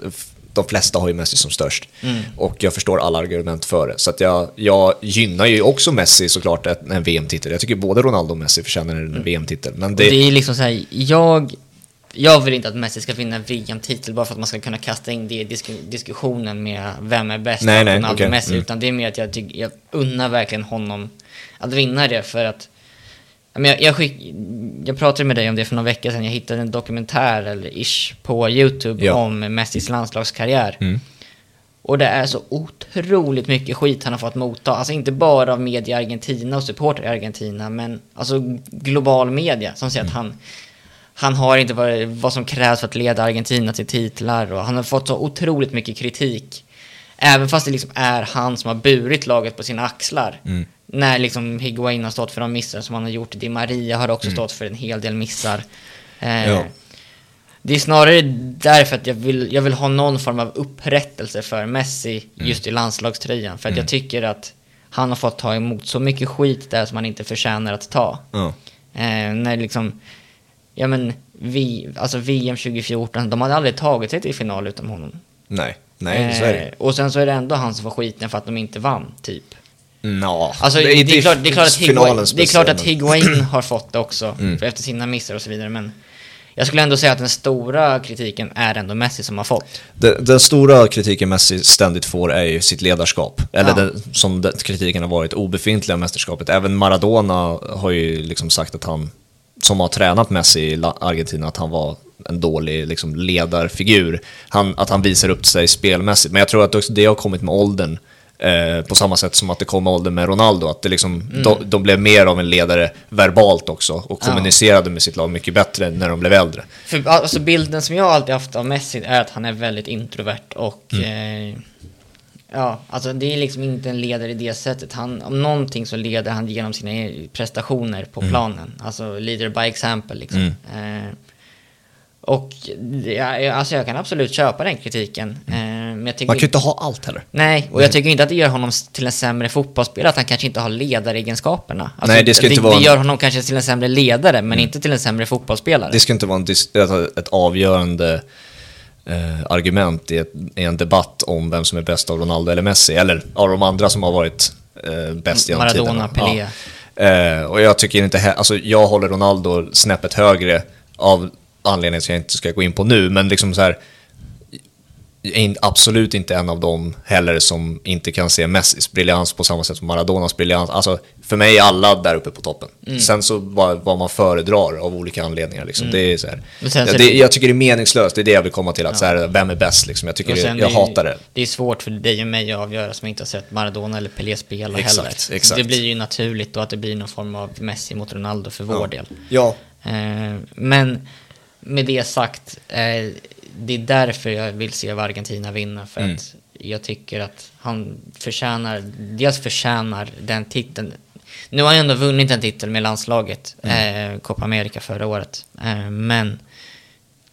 Speaker 1: de flesta har ju Messi som störst.
Speaker 2: Mm.
Speaker 1: Och jag förstår alla argument för det. Så att jag, jag gynnar ju också Messi såklart en VM-titel. Jag tycker både Ronaldo och Messi förtjänar en VM-titel. Men
Speaker 2: Mm. Och
Speaker 1: det,
Speaker 2: det är liksom så här, jag, jag vill inte att Messi ska vinna VM-titel bara för att man ska kunna kasta in det i disk- diskussionen med vem är bäst
Speaker 1: Nej, nej,
Speaker 2: Ronaldo och Messi.
Speaker 1: Mm.
Speaker 2: Utan det är mer att jag, tycker, jag unnar verkligen honom att vinna det för att Jag, jag, skick, jag pratade med dig om det för några veckor sedan. Jag hittade en dokumentär, eller ish, på YouTube
Speaker 1: Ja.
Speaker 2: om Messis landslagskarriär.
Speaker 1: Mm.
Speaker 2: Och det är så otroligt mycket skit han har fått motta. Alltså inte bara av media i Argentina och supporter i Argentina, men alltså global media som säger att han, han har inte vad, vad som krävs för att leda Argentina till titlar och han har fått så otroligt mycket kritik. Även fast det liksom är han som har burit laget på sina axlar.
Speaker 1: Mm.
Speaker 2: När liksom Higuain har stått för de missar som han har gjort. Di Maria har också stått för en hel del missar. Eh,
Speaker 1: Ja.
Speaker 2: Det är snarare därför att jag vill, jag vill ha någon form av upprättelse för Messi just i landslagströjan. För att jag tycker att han har fått ta emot så mycket skit där som han inte förtjänar att ta.
Speaker 1: ja.
Speaker 2: Eh, när liksom, ja men, vi, alltså VM 2014, de hade aldrig tagit sig till final utan honom.
Speaker 1: Nej, nej, så är det.
Speaker 2: Och sen så är det ändå han som får skiten för att de inte vann, typ.
Speaker 1: Nå,
Speaker 2: Alltså, det, är, klart, det, är klart att Higuain, det är klart att Higuain har fått det också,
Speaker 1: Mm.
Speaker 2: för efter sina missar och så vidare, men jag skulle ändå säga att den stora kritiken är ändå Messi som har fått.
Speaker 1: Den, den stora kritiken Messi ständigt får är ju sitt ledarskap. Eller
Speaker 2: Ja.
Speaker 1: den, som den kritiken har varit, obefintliga mästerskapet. Även Maradona har ju liksom sagt att han, som har tränat Messi i Argentina, att han var en dålig liksom, ledarfigur. Han, att han visar upp sig spelmässigt. Men jag tror att också det har kommit med åldern. Eh, på samma sätt som att det kom med åldern med Ronaldo. Att det liksom, de, de blev mer av en ledare verbalt också. Och
Speaker 2: Ja.
Speaker 1: kommunicerade med sitt lag mycket bättre när de blev äldre.
Speaker 2: För alltså bilden som jag alltid haft av Messi är att han är väldigt introvert och
Speaker 1: Mm.
Speaker 2: eh, ja, alltså det är liksom inte en ledare i det sättet. Han, om någonting så leder han genom sina prestationer på
Speaker 1: Mm.
Speaker 2: planen. Alltså leader by example liksom. Eh, och ja, jag- alltså jag kan absolut köpa den kritiken. Eh, men jag tycker
Speaker 1: Man kan ju inte ha allt heller.
Speaker 2: Nej, och jag tycker inte att det gör honom till en sämre fotbollsspelare, att han kanske inte har ledaregenskaperna. Alltså,
Speaker 1: Nej, det ska inte vara
Speaker 2: det gör honom kanske till en sämre ledare, men inte till en sämre fotbollsspelare.
Speaker 1: Det ska inte vara en ett avgörande eh, argument i, ett, i en debatt om vem som är bäst av Ronaldo eller Messi, eller av de andra som har varit eh, bäst genom
Speaker 2: Maradona,
Speaker 1: tiderna.
Speaker 2: Pelé.
Speaker 1: Ja. Eh, och jag tycker inte, alltså jag håller Ronaldo snäppet högre av anledningar som jag inte ska gå in på nu, men liksom så här är absolut inte en av dem heller som inte kan se Messis briljans på samma sätt som Maradonas briljans. Alltså, för mig är alla där uppe på toppen.
Speaker 2: Mm.
Speaker 1: Sen så vad, vad man föredrar av olika anledningar. Liksom. Det är så här. Ja,
Speaker 2: så-
Speaker 1: det, jag tycker det är meningslöst, det är det jag vill komma till. Att så här, vem är bäst? Liksom. Jag, tycker det, jag
Speaker 2: är ju-
Speaker 1: hatar det.
Speaker 2: Det är svårt för dig och mig att avgöra som inte har sett Maradona eller Pelé spela
Speaker 1: Exakt,
Speaker 2: heller.
Speaker 1: exakt.
Speaker 2: Det blir ju naturligt då att det blir någon form av Messi mot Ronaldo för vår del.
Speaker 1: Ja.
Speaker 2: Eh, men med det sagt, eh, det är därför jag vill se Argentina vinna. För
Speaker 1: Mm.
Speaker 2: att jag tycker att han förtjänar, dels förtjänar den titeln. Nu har han ändå vunnit en titel med landslaget,
Speaker 1: Mm.
Speaker 2: eh, Copa America förra året. Eh, men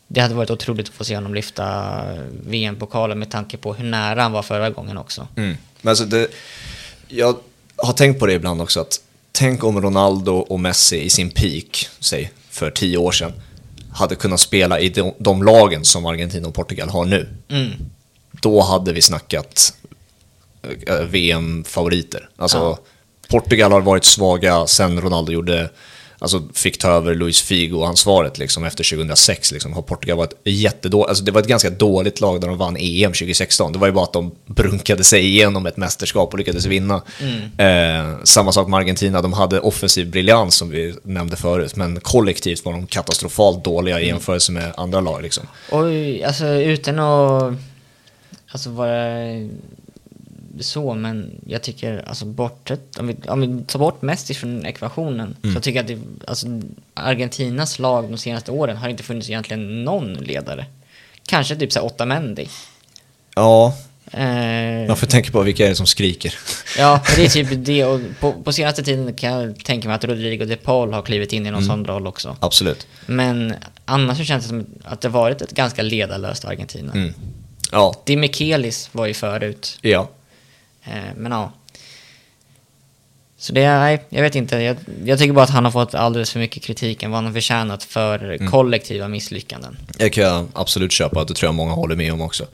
Speaker 2: det hade varit otroligt att få se honom lyfta VM-pokalen med tanke på hur nära han var förra gången också.
Speaker 1: Mm. Men alltså det, jag har tänkt på det ibland också att tänk om Ronaldo och Messi i sin peak, säg för tio år sedan, hade kunnat spela i de, de lagen som Argentina och Portugal har nu,
Speaker 2: Mm.
Speaker 1: då hade vi snackat eh, VM-favoriter. Alltså,
Speaker 2: Ja.
Speaker 1: Portugal har varit svaga sen Ronaldo gjorde, alltså fick ta över Luis Figo-ansvaret liksom, efter 2006. Liksom, har Portugal varit jättedåligt, alltså det var ett ganska dåligt lag när de vann EM 2016. Det var ju bara att de brunkade sig igenom ett mästerskap och lyckades vinna. Eh, samma sak med Argentina, de hade offensiv briljans som vi nämnde förut, men kollektivt var de katastrofalt dåliga i jämförelse med andra lag. Liksom.
Speaker 2: Oj, alltså utan att alltså vara så, men jag tycker alltså bortsett, om vi, om vi tar bort Messi från ekvationen, så tycker jag att det, alltså, Argentinas lag de senaste åren har inte funnits egentligen någon ledare. Kanske typ såhär Otamendi.
Speaker 1: Ja,
Speaker 2: Eh,
Speaker 1: man får tänka på vilka är det som skriker.
Speaker 2: Ja, det är typ det. Och på, på senaste tiden kan jag tänka mig att Rodrigo de Paul har klivit in i någon sån roll också.
Speaker 1: Absolut.
Speaker 2: Men annars så känns det som att det varit ett ganska ledarlöst Argentina.
Speaker 1: Mm. Ja,
Speaker 2: Di Michelis var ju förut.
Speaker 1: ja.
Speaker 2: Eh, men ja. Så det är, nej, jag vet inte. Jag, jag tycker bara att han har fått alldeles för mycket kritik än vad han har förtjänat för kollektiva misslyckanden.
Speaker 1: Det kan jag absolut köpa, det tror jag många håller med om också.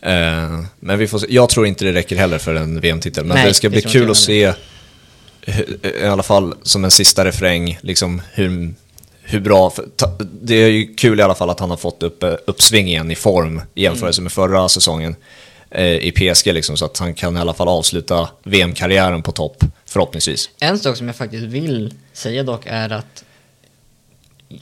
Speaker 1: Eh, men vi får se. jag tror inte det räcker heller för en VM-titel, men
Speaker 2: Nej,
Speaker 1: det ska bli kul att se, i alla fall som en sista refräng, liksom hur, hur bra, för, ta, det är ju kul i alla fall att han har fått upp, eh, uppsving igen i form i jämförelse med förra säsongen i PSG, liksom, så att han kan i alla fall avsluta VM-karriären på topp, förhoppningsvis.
Speaker 2: En sak som jag faktiskt vill säga dock är att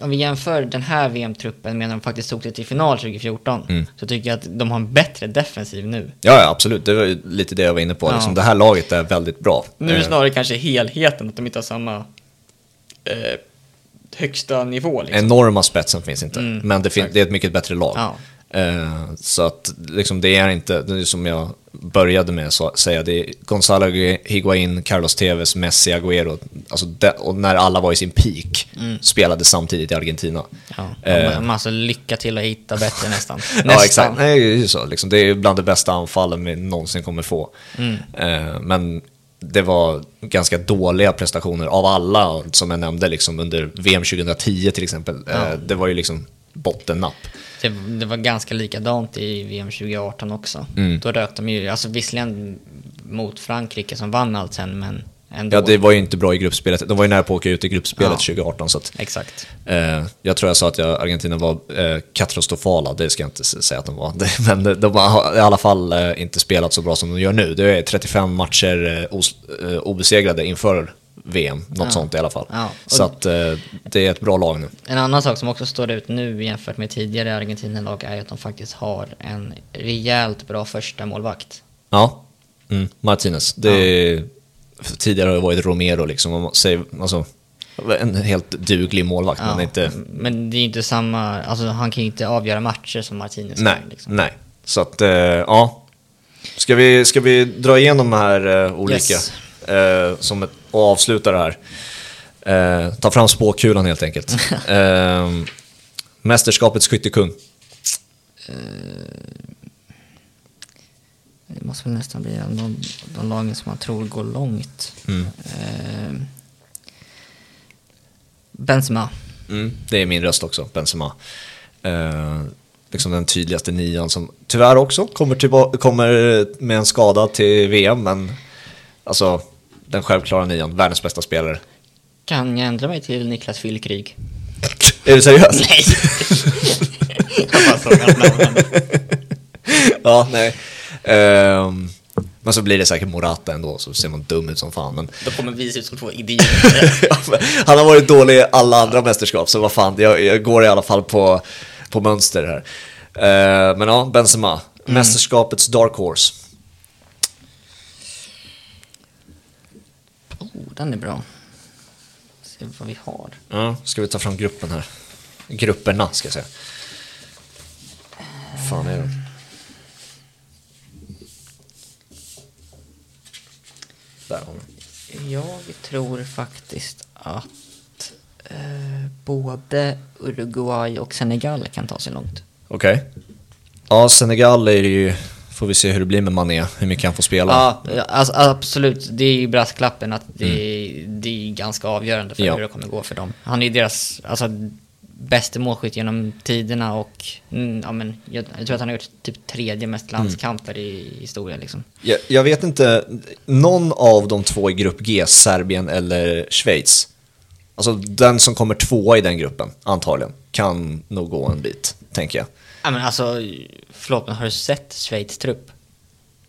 Speaker 2: om vi jämför den här VM-truppen med när de faktiskt tog sig till final 2014
Speaker 1: Mm.
Speaker 2: så tycker jag att de har en bättre defensiv nu.
Speaker 1: Ja, ja absolut, det var ju lite det jag var inne på.
Speaker 2: Ja.
Speaker 1: Liksom, det här laget är väldigt bra.
Speaker 2: Nu är det
Speaker 1: Eh,
Speaker 2: snarare kanske helheten, att de inte har samma eh, högsta nivå. Liksom.
Speaker 1: enorma spetsen finns inte,
Speaker 2: Mm,
Speaker 1: men det, fin- det är ett mycket bättre lag.
Speaker 2: Ja.
Speaker 1: Eh, så att liksom, det är inte, det är som jag började med att säga, det är Gonzalo Higuain, Carlos Tevez, Messi, Agüero, alltså det, och när alla var i sin peak, spelade samtidigt i Argentina.
Speaker 2: Ja,
Speaker 1: Eh.
Speaker 2: de måste lycka till att hitta bättre nästan.
Speaker 1: Ja, exakt. Nej, det så. Liksom, det är bland de bästa anfallen vi någonsin kommer få.
Speaker 2: Mm.
Speaker 1: Eh, men det var ganska dåliga prestationer av alla som jag nämnde liksom, under VM 2010 till exempel. Eh, det var ju liksom bottennapp.
Speaker 2: Det, det var ganska likadant i VM 2018 också.
Speaker 1: Mm.
Speaker 2: Då rök de ju, alltså visserligen mot Frankrike som vann allt sen, men ändå.
Speaker 1: Ja, det var ju inte bra i gruppspelet. De var ju nära på att åka ut i gruppspelet
Speaker 2: Ja.
Speaker 1: 2018. Så att,
Speaker 2: Exakt.
Speaker 1: eh, jag tror jag sa att jag, Argentina var eh, katastrofala, det ska jag inte säga att de var. Men de har i alla fall eh, inte spelat så bra som de gör nu. Det är 35 matcher eh, eh, obesegrade inför VM, något
Speaker 2: Ja.
Speaker 1: sånt i alla fall.
Speaker 2: Ja,
Speaker 1: Så att eh, det är ett bra lag nu.
Speaker 2: En annan sak som också står ut nu jämfört med tidigare Argentina-lag är att de faktiskt har en rejält bra första målvakt.
Speaker 1: Ja, mm, Martinez. Det är, Tidigare har det varit Romero liksom, om man säger, alltså, en helt duglig målvakt, men inte...
Speaker 2: men det är inte samma, alltså han kan ju inte avgöra matcher som Martinez
Speaker 1: Nej,
Speaker 2: kan. Liksom.
Speaker 1: nej. Så att, eh, ja. Ska vi, ska vi dra igenom de här eh, olika,
Speaker 2: Yes.
Speaker 1: eh, som ett, och avsluta det här? Eh, ta fram spåkulan helt enkelt. eh, mästerskapets skyttekung.
Speaker 2: Det måste väl nästan bli de, de lagen som man tror går långt.
Speaker 1: Mm.
Speaker 2: Eh, Benzema.
Speaker 1: Mm, det är min röst också, Benzema. Eh, liksom den tydligaste nian som tyvärr också kommer, kommer med en skada till VM, men alltså den självklara nian, världens bästa spelare.
Speaker 2: Kan jag ändra mig till Niklas Fyllkrig?
Speaker 1: Är du seriös?
Speaker 2: Nej!
Speaker 1: ja, nej. Ehm, men så blir det säkert Morata ändå, så ser man dum ut som fan. Men
Speaker 2: Då kommer vi se ut som två idioter.
Speaker 1: han har varit dålig i alla andra mästerskap, så vad fan, jag, jag går i alla fall på, på mönster här. Ehm, men ja, Benzema, mästerskapets dark horse.
Speaker 2: Oh, den är bra. Se vad vi har.
Speaker 1: Ja, ska vi ta fram gruppen här? Grupperna, ska jag säga. Fan är det? Där har vi.
Speaker 2: Jag tror faktiskt att eh, både Uruguay och Senegal kan ta sig långt.
Speaker 1: Okej. Ja, Senegal är ju... Får vi se hur det blir med Mané, hur mycket han får spela.
Speaker 2: Ja, alltså, absolut. Det är ju brasklappen att det, det är ganska avgörande för
Speaker 1: Ja.
Speaker 2: hur det kommer gå för dem. Han är ju deras, alltså bästa målskytt genom tiderna och mm, ja, men, jag, jag tror att han har gjort typ tredje mest landskamper i historien. Liksom.
Speaker 1: Jag, jag vet inte, någon av de två i grupp G, Serbien eller Schweiz, alltså den som kommer tvåa i den gruppen, antagligen, kan nog gå en bit, tänker jag.
Speaker 2: Ja, men alltså, förlåt, men har du sett Schweiz trupp?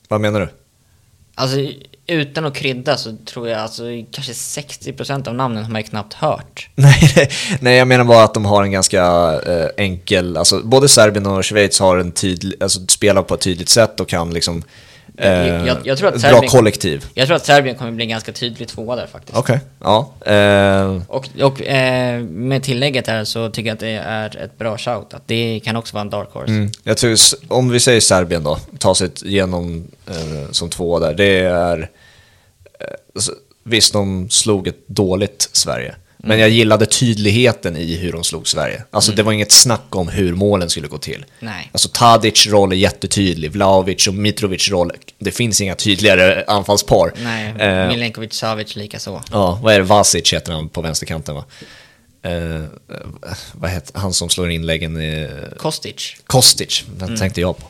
Speaker 1: Vad menar du?
Speaker 2: Alltså, utan att krydda så tror jag alltså kanske 60% av namnen har man ju knappt hört.
Speaker 1: Nej, nej, jag menar bara att de har en ganska eh, enkel, alltså både Serbien och Schweiz har en tydlig, alltså spelar på ett tydligt sätt och kan liksom eh,
Speaker 2: Jag- jag tror att
Speaker 1: bra
Speaker 2: Serbien-
Speaker 1: kollektiv.
Speaker 2: Jag tror att Serbien kommer bli en ganska tydlig tvåa där faktiskt.
Speaker 1: Okej, ja. Eh,
Speaker 2: Och, och eh, med tillägget här så tycker jag att det är ett bra shout. Att det kan också vara en dark horse.
Speaker 1: mm, jag tror, om vi säger Serbien då, ta sig igenom eh, som två där, det är... Eh, visst, de slog ett dåligt Sverige. Men jag gillade tydligheten i hur de slog Sverige. Alltså det var inget snack om hur målen skulle gå till.
Speaker 2: Nej.
Speaker 1: Alltså Tadic roll är jättetydlig, Vlahovic och Mitrovic roll, det finns inga tydligare anfallspar.
Speaker 2: Nej,
Speaker 1: Eh,
Speaker 2: Milenkovic Savic lika så.
Speaker 1: Ja, vad är det? Vasic heter han på vänsterkanten va? Eh, vad heter han som slår inläggen? i
Speaker 2: Kostic.
Speaker 1: Kostic, den tänkte jag på.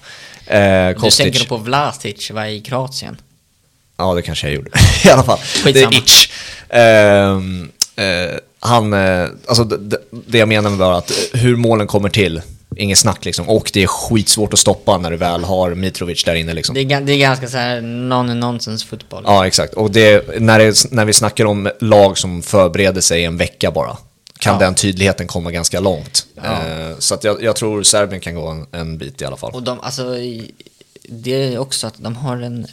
Speaker 1: Eh,
Speaker 2: Du
Speaker 1: Kostic.
Speaker 2: tänker på Vlasic, var i Kroatien.
Speaker 1: Ja, det kanske jag gjorde. I alla fall. Det
Speaker 2: Skitsamma.
Speaker 1: är itch. Ehm, eh, han, eh, alltså det, jag menar med bara att eh, hur målen kommer till, inget snack liksom. Och det är skitsvårt att stoppa när du väl har Mitrovic där inne liksom.
Speaker 2: Det är, det är ganska så här non-nonsense fotboll.
Speaker 1: Ja, exakt. Och det, när, det, när vi snackar om lag som förbereder sig en vecka bara, kan
Speaker 2: Ja.
Speaker 1: den tydligheten komma ganska långt.
Speaker 2: Ja.
Speaker 1: Eh, så att jag, jag tror Serbien kan gå en, en bit i alla fall.
Speaker 2: Och de, alltså, det är också att de har en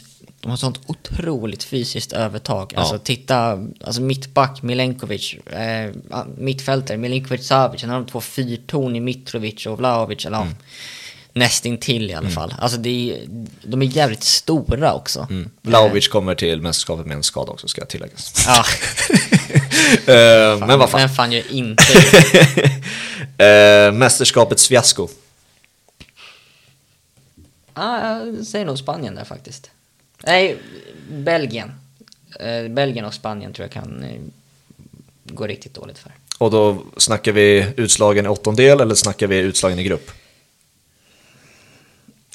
Speaker 2: de har sånt otroligt fysiskt övertag.
Speaker 1: Ja.
Speaker 2: Alltså titta, alltså mittback Milenkovic, eh, mittfältare Milenkovic Savic, sen har de två fyrton i Mitrovic och Vlahovic, eller
Speaker 1: Mm.
Speaker 2: nästintill i alla fall. Alltså det de är jävligt stora också.
Speaker 1: Mm. Vlahovic kommer till mästerskapet med en skada också, ska tilläggas.
Speaker 2: Ja,
Speaker 1: Eh, men vad fan.
Speaker 2: vem fan gör inte det?
Speaker 1: Eh, mästerskapets fiasko.
Speaker 2: Ja, jag säger nog Spanien där faktiskt. Nej, Belgien. Eh, Belgien och Spanien tror jag kan eh, gå riktigt dåligt för.
Speaker 1: Och då snackar vi utslagen i åttondel eller snackar vi utslagen i grupp?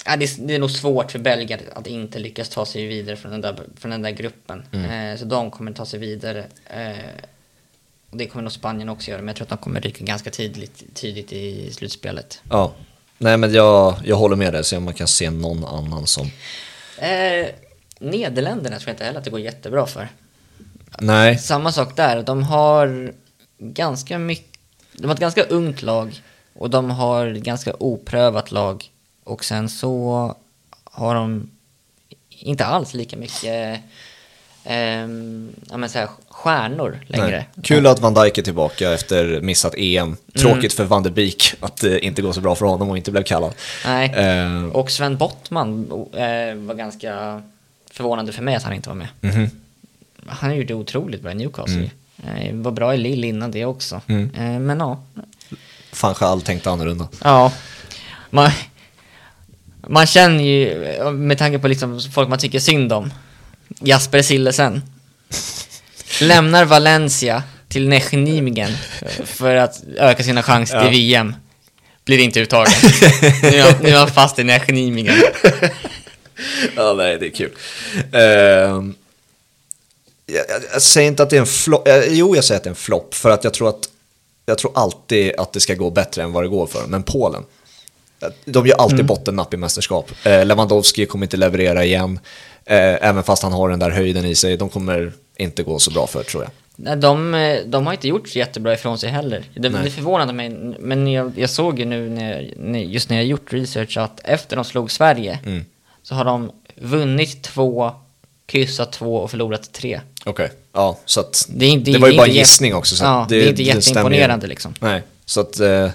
Speaker 2: Ja, det, är, det är nog svårt för Belgien att inte lyckas ta sig vidare från den där, från den där gruppen. Eh, så de kommer ta sig vidare. Eh, och det kommer nog Spanien också göra, men jag tror att de kommer ryka ganska tidigt, tidigt i slutspelet.
Speaker 1: Ja. Nej men jag, jag håller med dig, så om man kan se någon annan som...
Speaker 2: Eh, Nederländerna tror jag inte heller att det går jättebra för.
Speaker 1: Nej.
Speaker 2: Samma sak där, de har ganska mycket, de har ett ganska ungt lag och de har ett ganska oprövat lag och sen så har de inte alls lika mycket ehm, ja, men så här, stjärnor längre.
Speaker 1: Nej. Kul att Van Dijk är tillbaka efter missat EM. Tråkigt för Van de Beek att det inte går så bra för honom och inte blev kallad.
Speaker 2: Nej.
Speaker 1: Eh,
Speaker 2: Och Sven Bottman eh, var ganska förvånande för mig att han inte var med.
Speaker 1: mhm.
Speaker 2: Han gjorde otroligt bra i Newcastle. Eh, var bra i Lille innan det också.
Speaker 1: Mm.
Speaker 2: Eh, men ja,
Speaker 1: Fan själv tänkte annorlunda.
Speaker 2: Ja. Man, man känner ju, med tanke på liksom folk man tycker synd om, Jasper Sillesen. Lämnar Valencia till Nechnimigen för att öka sina chanser
Speaker 1: Ja.
Speaker 2: till VM. Blir inte uttagen. nu, är han, nu är han fast i Nechnimigen.
Speaker 1: Ja, nej, det är kul. Ehm, jag, jag, jag säger inte att det är en flopp. Eh, jo, jag säger att det är en flopp. För att jag tror att jag tror alltid att det ska gå bättre än vad det går för. Men Polen, eh, de gör alltid bottennapp i mästerskap. Eh, Lewandowski kommer inte leverera igen. Eh, även fast han har den där höjden i sig. De kommer inte gå så bra för, tror jag.
Speaker 2: Nej, de, eh, de har inte gjort jättebra ifrån sig heller. Det, det förvånade mig, men jag, jag såg ju nu, när, just när jag gjort research, att efter de slog Sverige
Speaker 1: Mm.
Speaker 2: Så har de vunnit två, kryssat två och förlorat tre.
Speaker 1: Okej, ja, så att
Speaker 2: Det, inte-
Speaker 1: det var ju bara en gissning också. Så
Speaker 2: ja,
Speaker 1: att
Speaker 2: det, är inte jätteimponerande liksom.
Speaker 1: Nej, så att eh,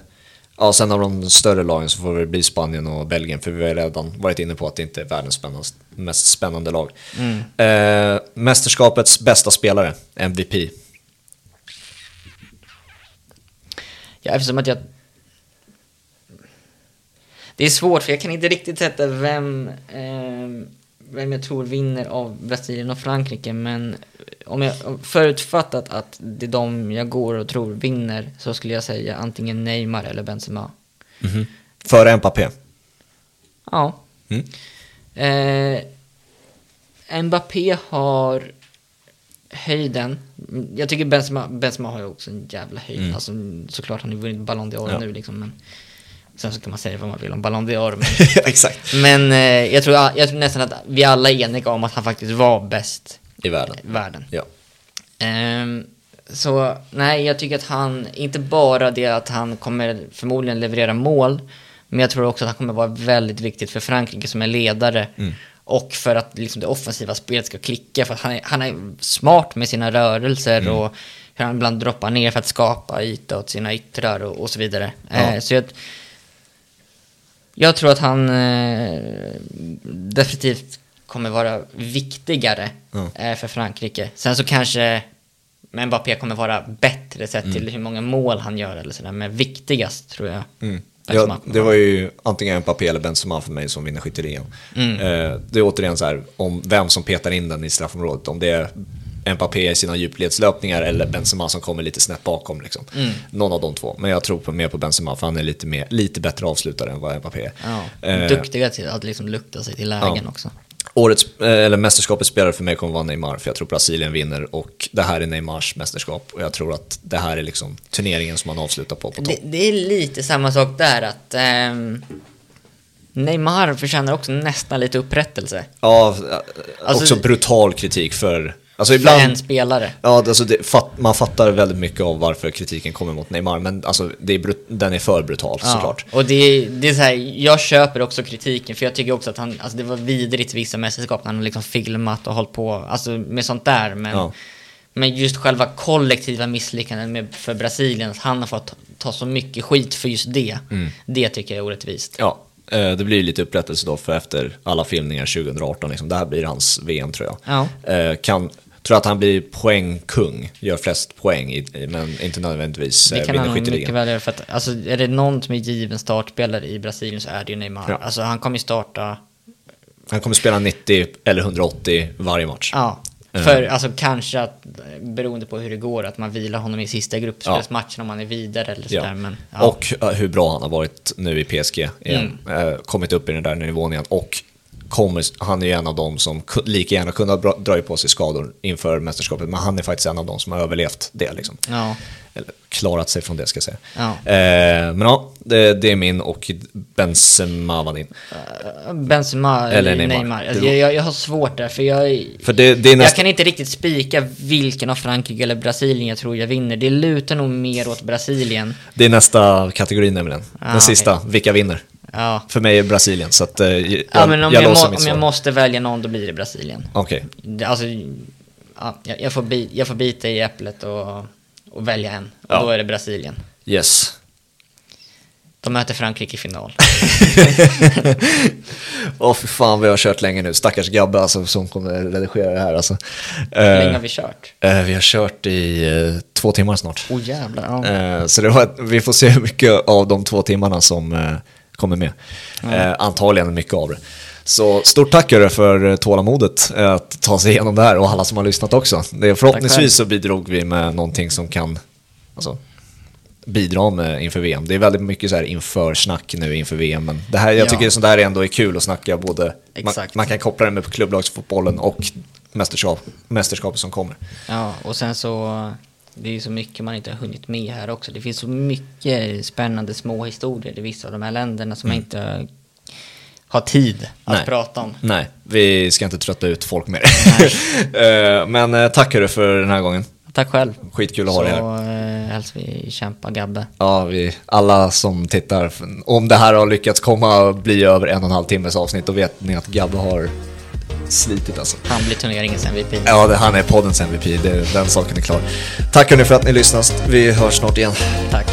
Speaker 1: ja, sen av de större lagen så får det bli Spanien och Belgien för vi har redan varit inne på att det inte är världens mest spännande lag.
Speaker 2: Mm.
Speaker 1: Eh, mästerskapets bästa spelare, MVP.
Speaker 2: Ja, eftersom att jag... Det är svårt för jag kan inte riktigt sätta vem, eh, vem jag tror vinner av Brasilien och Frankrike men om jag förutfattat att det är de jag går och tror vinner så skulle jag säga antingen Neymar eller Benzema.
Speaker 1: Mhm. Före Mbappé.
Speaker 2: Ja.
Speaker 1: Mm.
Speaker 2: Eh, Mbappé har höjden. Jag tycker Benzema, Benzema har ju också en jävla höjd.
Speaker 1: Mm.
Speaker 2: Alltså, såklart han har ju vunnit Ballon d'Or
Speaker 1: Ja.
Speaker 2: nu liksom. Men, sen så kan man säga vad man vill om Ballon d'Or. Men,
Speaker 1: Exakt.
Speaker 2: men eh, jag, tror, jag tror nästan att vi alla är eniga om att han faktiskt var bäst
Speaker 1: I världen.
Speaker 2: i världen.
Speaker 1: Ja.
Speaker 2: Ehm, så nej, jag tycker att han, inte bara det att han kommer förmodligen leverera mål, men jag tror också att han kommer vara väldigt viktigt för Frankrike som är ledare. Och för att liksom, det offensiva spelet ska klicka, för att han är, han är smart med sina rörelser och hur han ibland droppar ner för att skapa yta åt sina yttrar och, och så vidare.
Speaker 1: Ja.
Speaker 2: Eh, så jag, jag tror att han eh, definitivt kommer vara viktigare
Speaker 1: Ja.
Speaker 2: eh, för Frankrike. Sen så kanske Mbappé kommer vara bättre sett till hur många mål han gör eller sådär. Men viktigast tror jag.
Speaker 1: Mm. Ja, det var ju antingen Mbappé eller Benzema för mig som vinner skytteligan.
Speaker 2: Mm.
Speaker 1: Eh, det är återigen så här, om vem som petar in den i straffområdet. Om det är Mbappé i sina djupledslöpningar eller Benzema som kommer lite snett bakom. Liksom.
Speaker 2: Mm.
Speaker 1: Någon av de två. Men jag tror på, mer på Benzema för han är lite, mer, lite bättre avslutare än vad Mbappé är.
Speaker 2: Ja,
Speaker 1: Eh,
Speaker 2: till att liksom lukta sig till lägen
Speaker 1: Ja.
Speaker 2: också.
Speaker 1: Årets, eh, eller mästerskapets spelare för mig kommer vara Neymar, för jag tror Brasilien vinner och det här är Neymars mästerskap och jag tror att det här är liksom turneringen som han avslutar på. på.
Speaker 2: Det, det är lite samma sak där att ehm, Neymar förtjänar också nästan lite upprättelse.
Speaker 1: Ja, eh,
Speaker 2: Alltså-
Speaker 1: också brutal kritik för... Alltså
Speaker 2: För
Speaker 1: ibland...
Speaker 2: en spelare.
Speaker 1: Ja, alltså det, fatt, man fattar väldigt mycket av varför kritiken kommer mot Neymar, men alltså det är brut, den är för brutal såklart.
Speaker 2: Och det, det är så här, jag köper också kritiken för jag tycker också att han, alltså det var vidrigt vissa mästerskap när han liksom filmat och hållit på, alltså med sånt där. Men,
Speaker 1: Ja.
Speaker 2: men just själva kollektiva misslyckandet med, för Brasilien, att han har fått ta, ta så mycket skit för just det.
Speaker 1: Mm.
Speaker 2: Det tycker jag är orättvist.
Speaker 1: Ja, eh, det blir lite upprättelse då för efter alla filmningar 2018, liksom. det här blir hans VM tror jag.
Speaker 2: Ja.
Speaker 1: Eh, Kan, tror att han blir poängkung, gör flest poäng, i, men inte nödvändigtvis
Speaker 2: Det
Speaker 1: eh,
Speaker 2: kan
Speaker 1: vinner
Speaker 2: han mycket väl göra för att, alltså är det någon som är given startspelare i Brasilien så är det ju Neymar.
Speaker 1: Ja.
Speaker 2: Alltså han kommer ju starta,
Speaker 1: Han kommer spela 90 eller 180 varje match.
Speaker 2: ja.
Speaker 1: Eh.
Speaker 2: För alltså kanske att, beroende på hur det går, att man vilar honom i sista gruppspelsmatchen om man är vidare eller sådär. Men, ja.
Speaker 1: Och eh, hur bra han har varit nu i PSG igen.
Speaker 2: Mm.
Speaker 1: Kommit upp i den där nivån igen. Och kommer, han är ju en av dem som lika gärna kunde ha dragit på sig skador inför mästerskapet. Men han är faktiskt en av dem som har överlevt det. Liksom.
Speaker 2: ja.
Speaker 1: Eller klarat sig från det ska jag säga.
Speaker 2: Ja.
Speaker 1: Eh, men ja, det, det är min och Benzema var din.
Speaker 2: Benzema
Speaker 1: Eller Neymar.
Speaker 2: Neymar. Alltså, jag, jag har svårt där, för jag,
Speaker 1: För det, det är
Speaker 2: jag kan inte riktigt spika vilken av Frankrike eller Brasilien jag tror jag vinner. Det lutar nog mer åt Brasilien.
Speaker 1: Det är nästa kategori nämligen. Den
Speaker 2: Ah,
Speaker 1: sista, vilka vinner?
Speaker 2: Ja,
Speaker 1: För mig är Brasilien, så att, eh, jag,
Speaker 2: ja men om,
Speaker 1: jag
Speaker 2: jag,
Speaker 1: låser
Speaker 2: må,
Speaker 1: mitt
Speaker 2: om jag måste välja någon, då blir det Brasilien.
Speaker 1: Okej,
Speaker 2: alltså, ja, jag, jag, får bi, jag får bita i äpplet och, och välja en. Och
Speaker 1: Ja.
Speaker 2: då är det Brasilien.
Speaker 1: yes.
Speaker 2: De möter Frankrike i final.
Speaker 1: Åh för fan jag har kört länge nu, stackars Gabbe alltså, som kommer redigera det här alltså.
Speaker 2: Hur länge
Speaker 1: Eh,
Speaker 2: har vi kört?
Speaker 1: eh, vi har kört i eh, två timmar snart.
Speaker 2: Åh oh, jävlar. Ja.
Speaker 1: Eh, så det var, vi får se hur mycket av de två timmarna som eh, kommer med. Eh, antagligen mycket av det. Så stort tack hörru, för eh, tålamodet eh, att ta sig igenom det här och alla som har lyssnat också. Det, förhoppningsvis så bidrog vi med någonting som kan alltså, bidra med inför VM. Det är väldigt mycket så här inför snack nu inför VM. Men det här, jag
Speaker 2: Ja.
Speaker 1: tycker sånt här ändå är kul att snacka både, man, man kan koppla det med klubblagsfotbollen och mästerskap, mästerskapet som kommer.
Speaker 2: Ja, och sen så, det är ju så mycket man inte har hunnit med här också. Det finns så mycket spännande små historier i vissa av de här länderna som man inte har tid att
Speaker 1: Mm. Nej.
Speaker 2: prata om.
Speaker 1: Nej, vi ska inte trötta ut folk mer. Eh, Men eh, tack hörru för den här gången.
Speaker 2: Tack själv.
Speaker 1: Skitkul att
Speaker 2: så
Speaker 1: ha dig här.
Speaker 2: eh, hälsar vi kämpa Gabbe.
Speaker 1: Ja, vi, alla som tittar, om det här har lyckats komma bli över en och en halv timmes avsnitt, då vet ni att Gabbe har slitit alltså.
Speaker 2: Han blir turneringens MVP.
Speaker 1: Ja, det, han är poddens MVP, det, den saken är klar. Tack hörni för att ni lyssnat, vi hörs snart igen.
Speaker 2: Tack.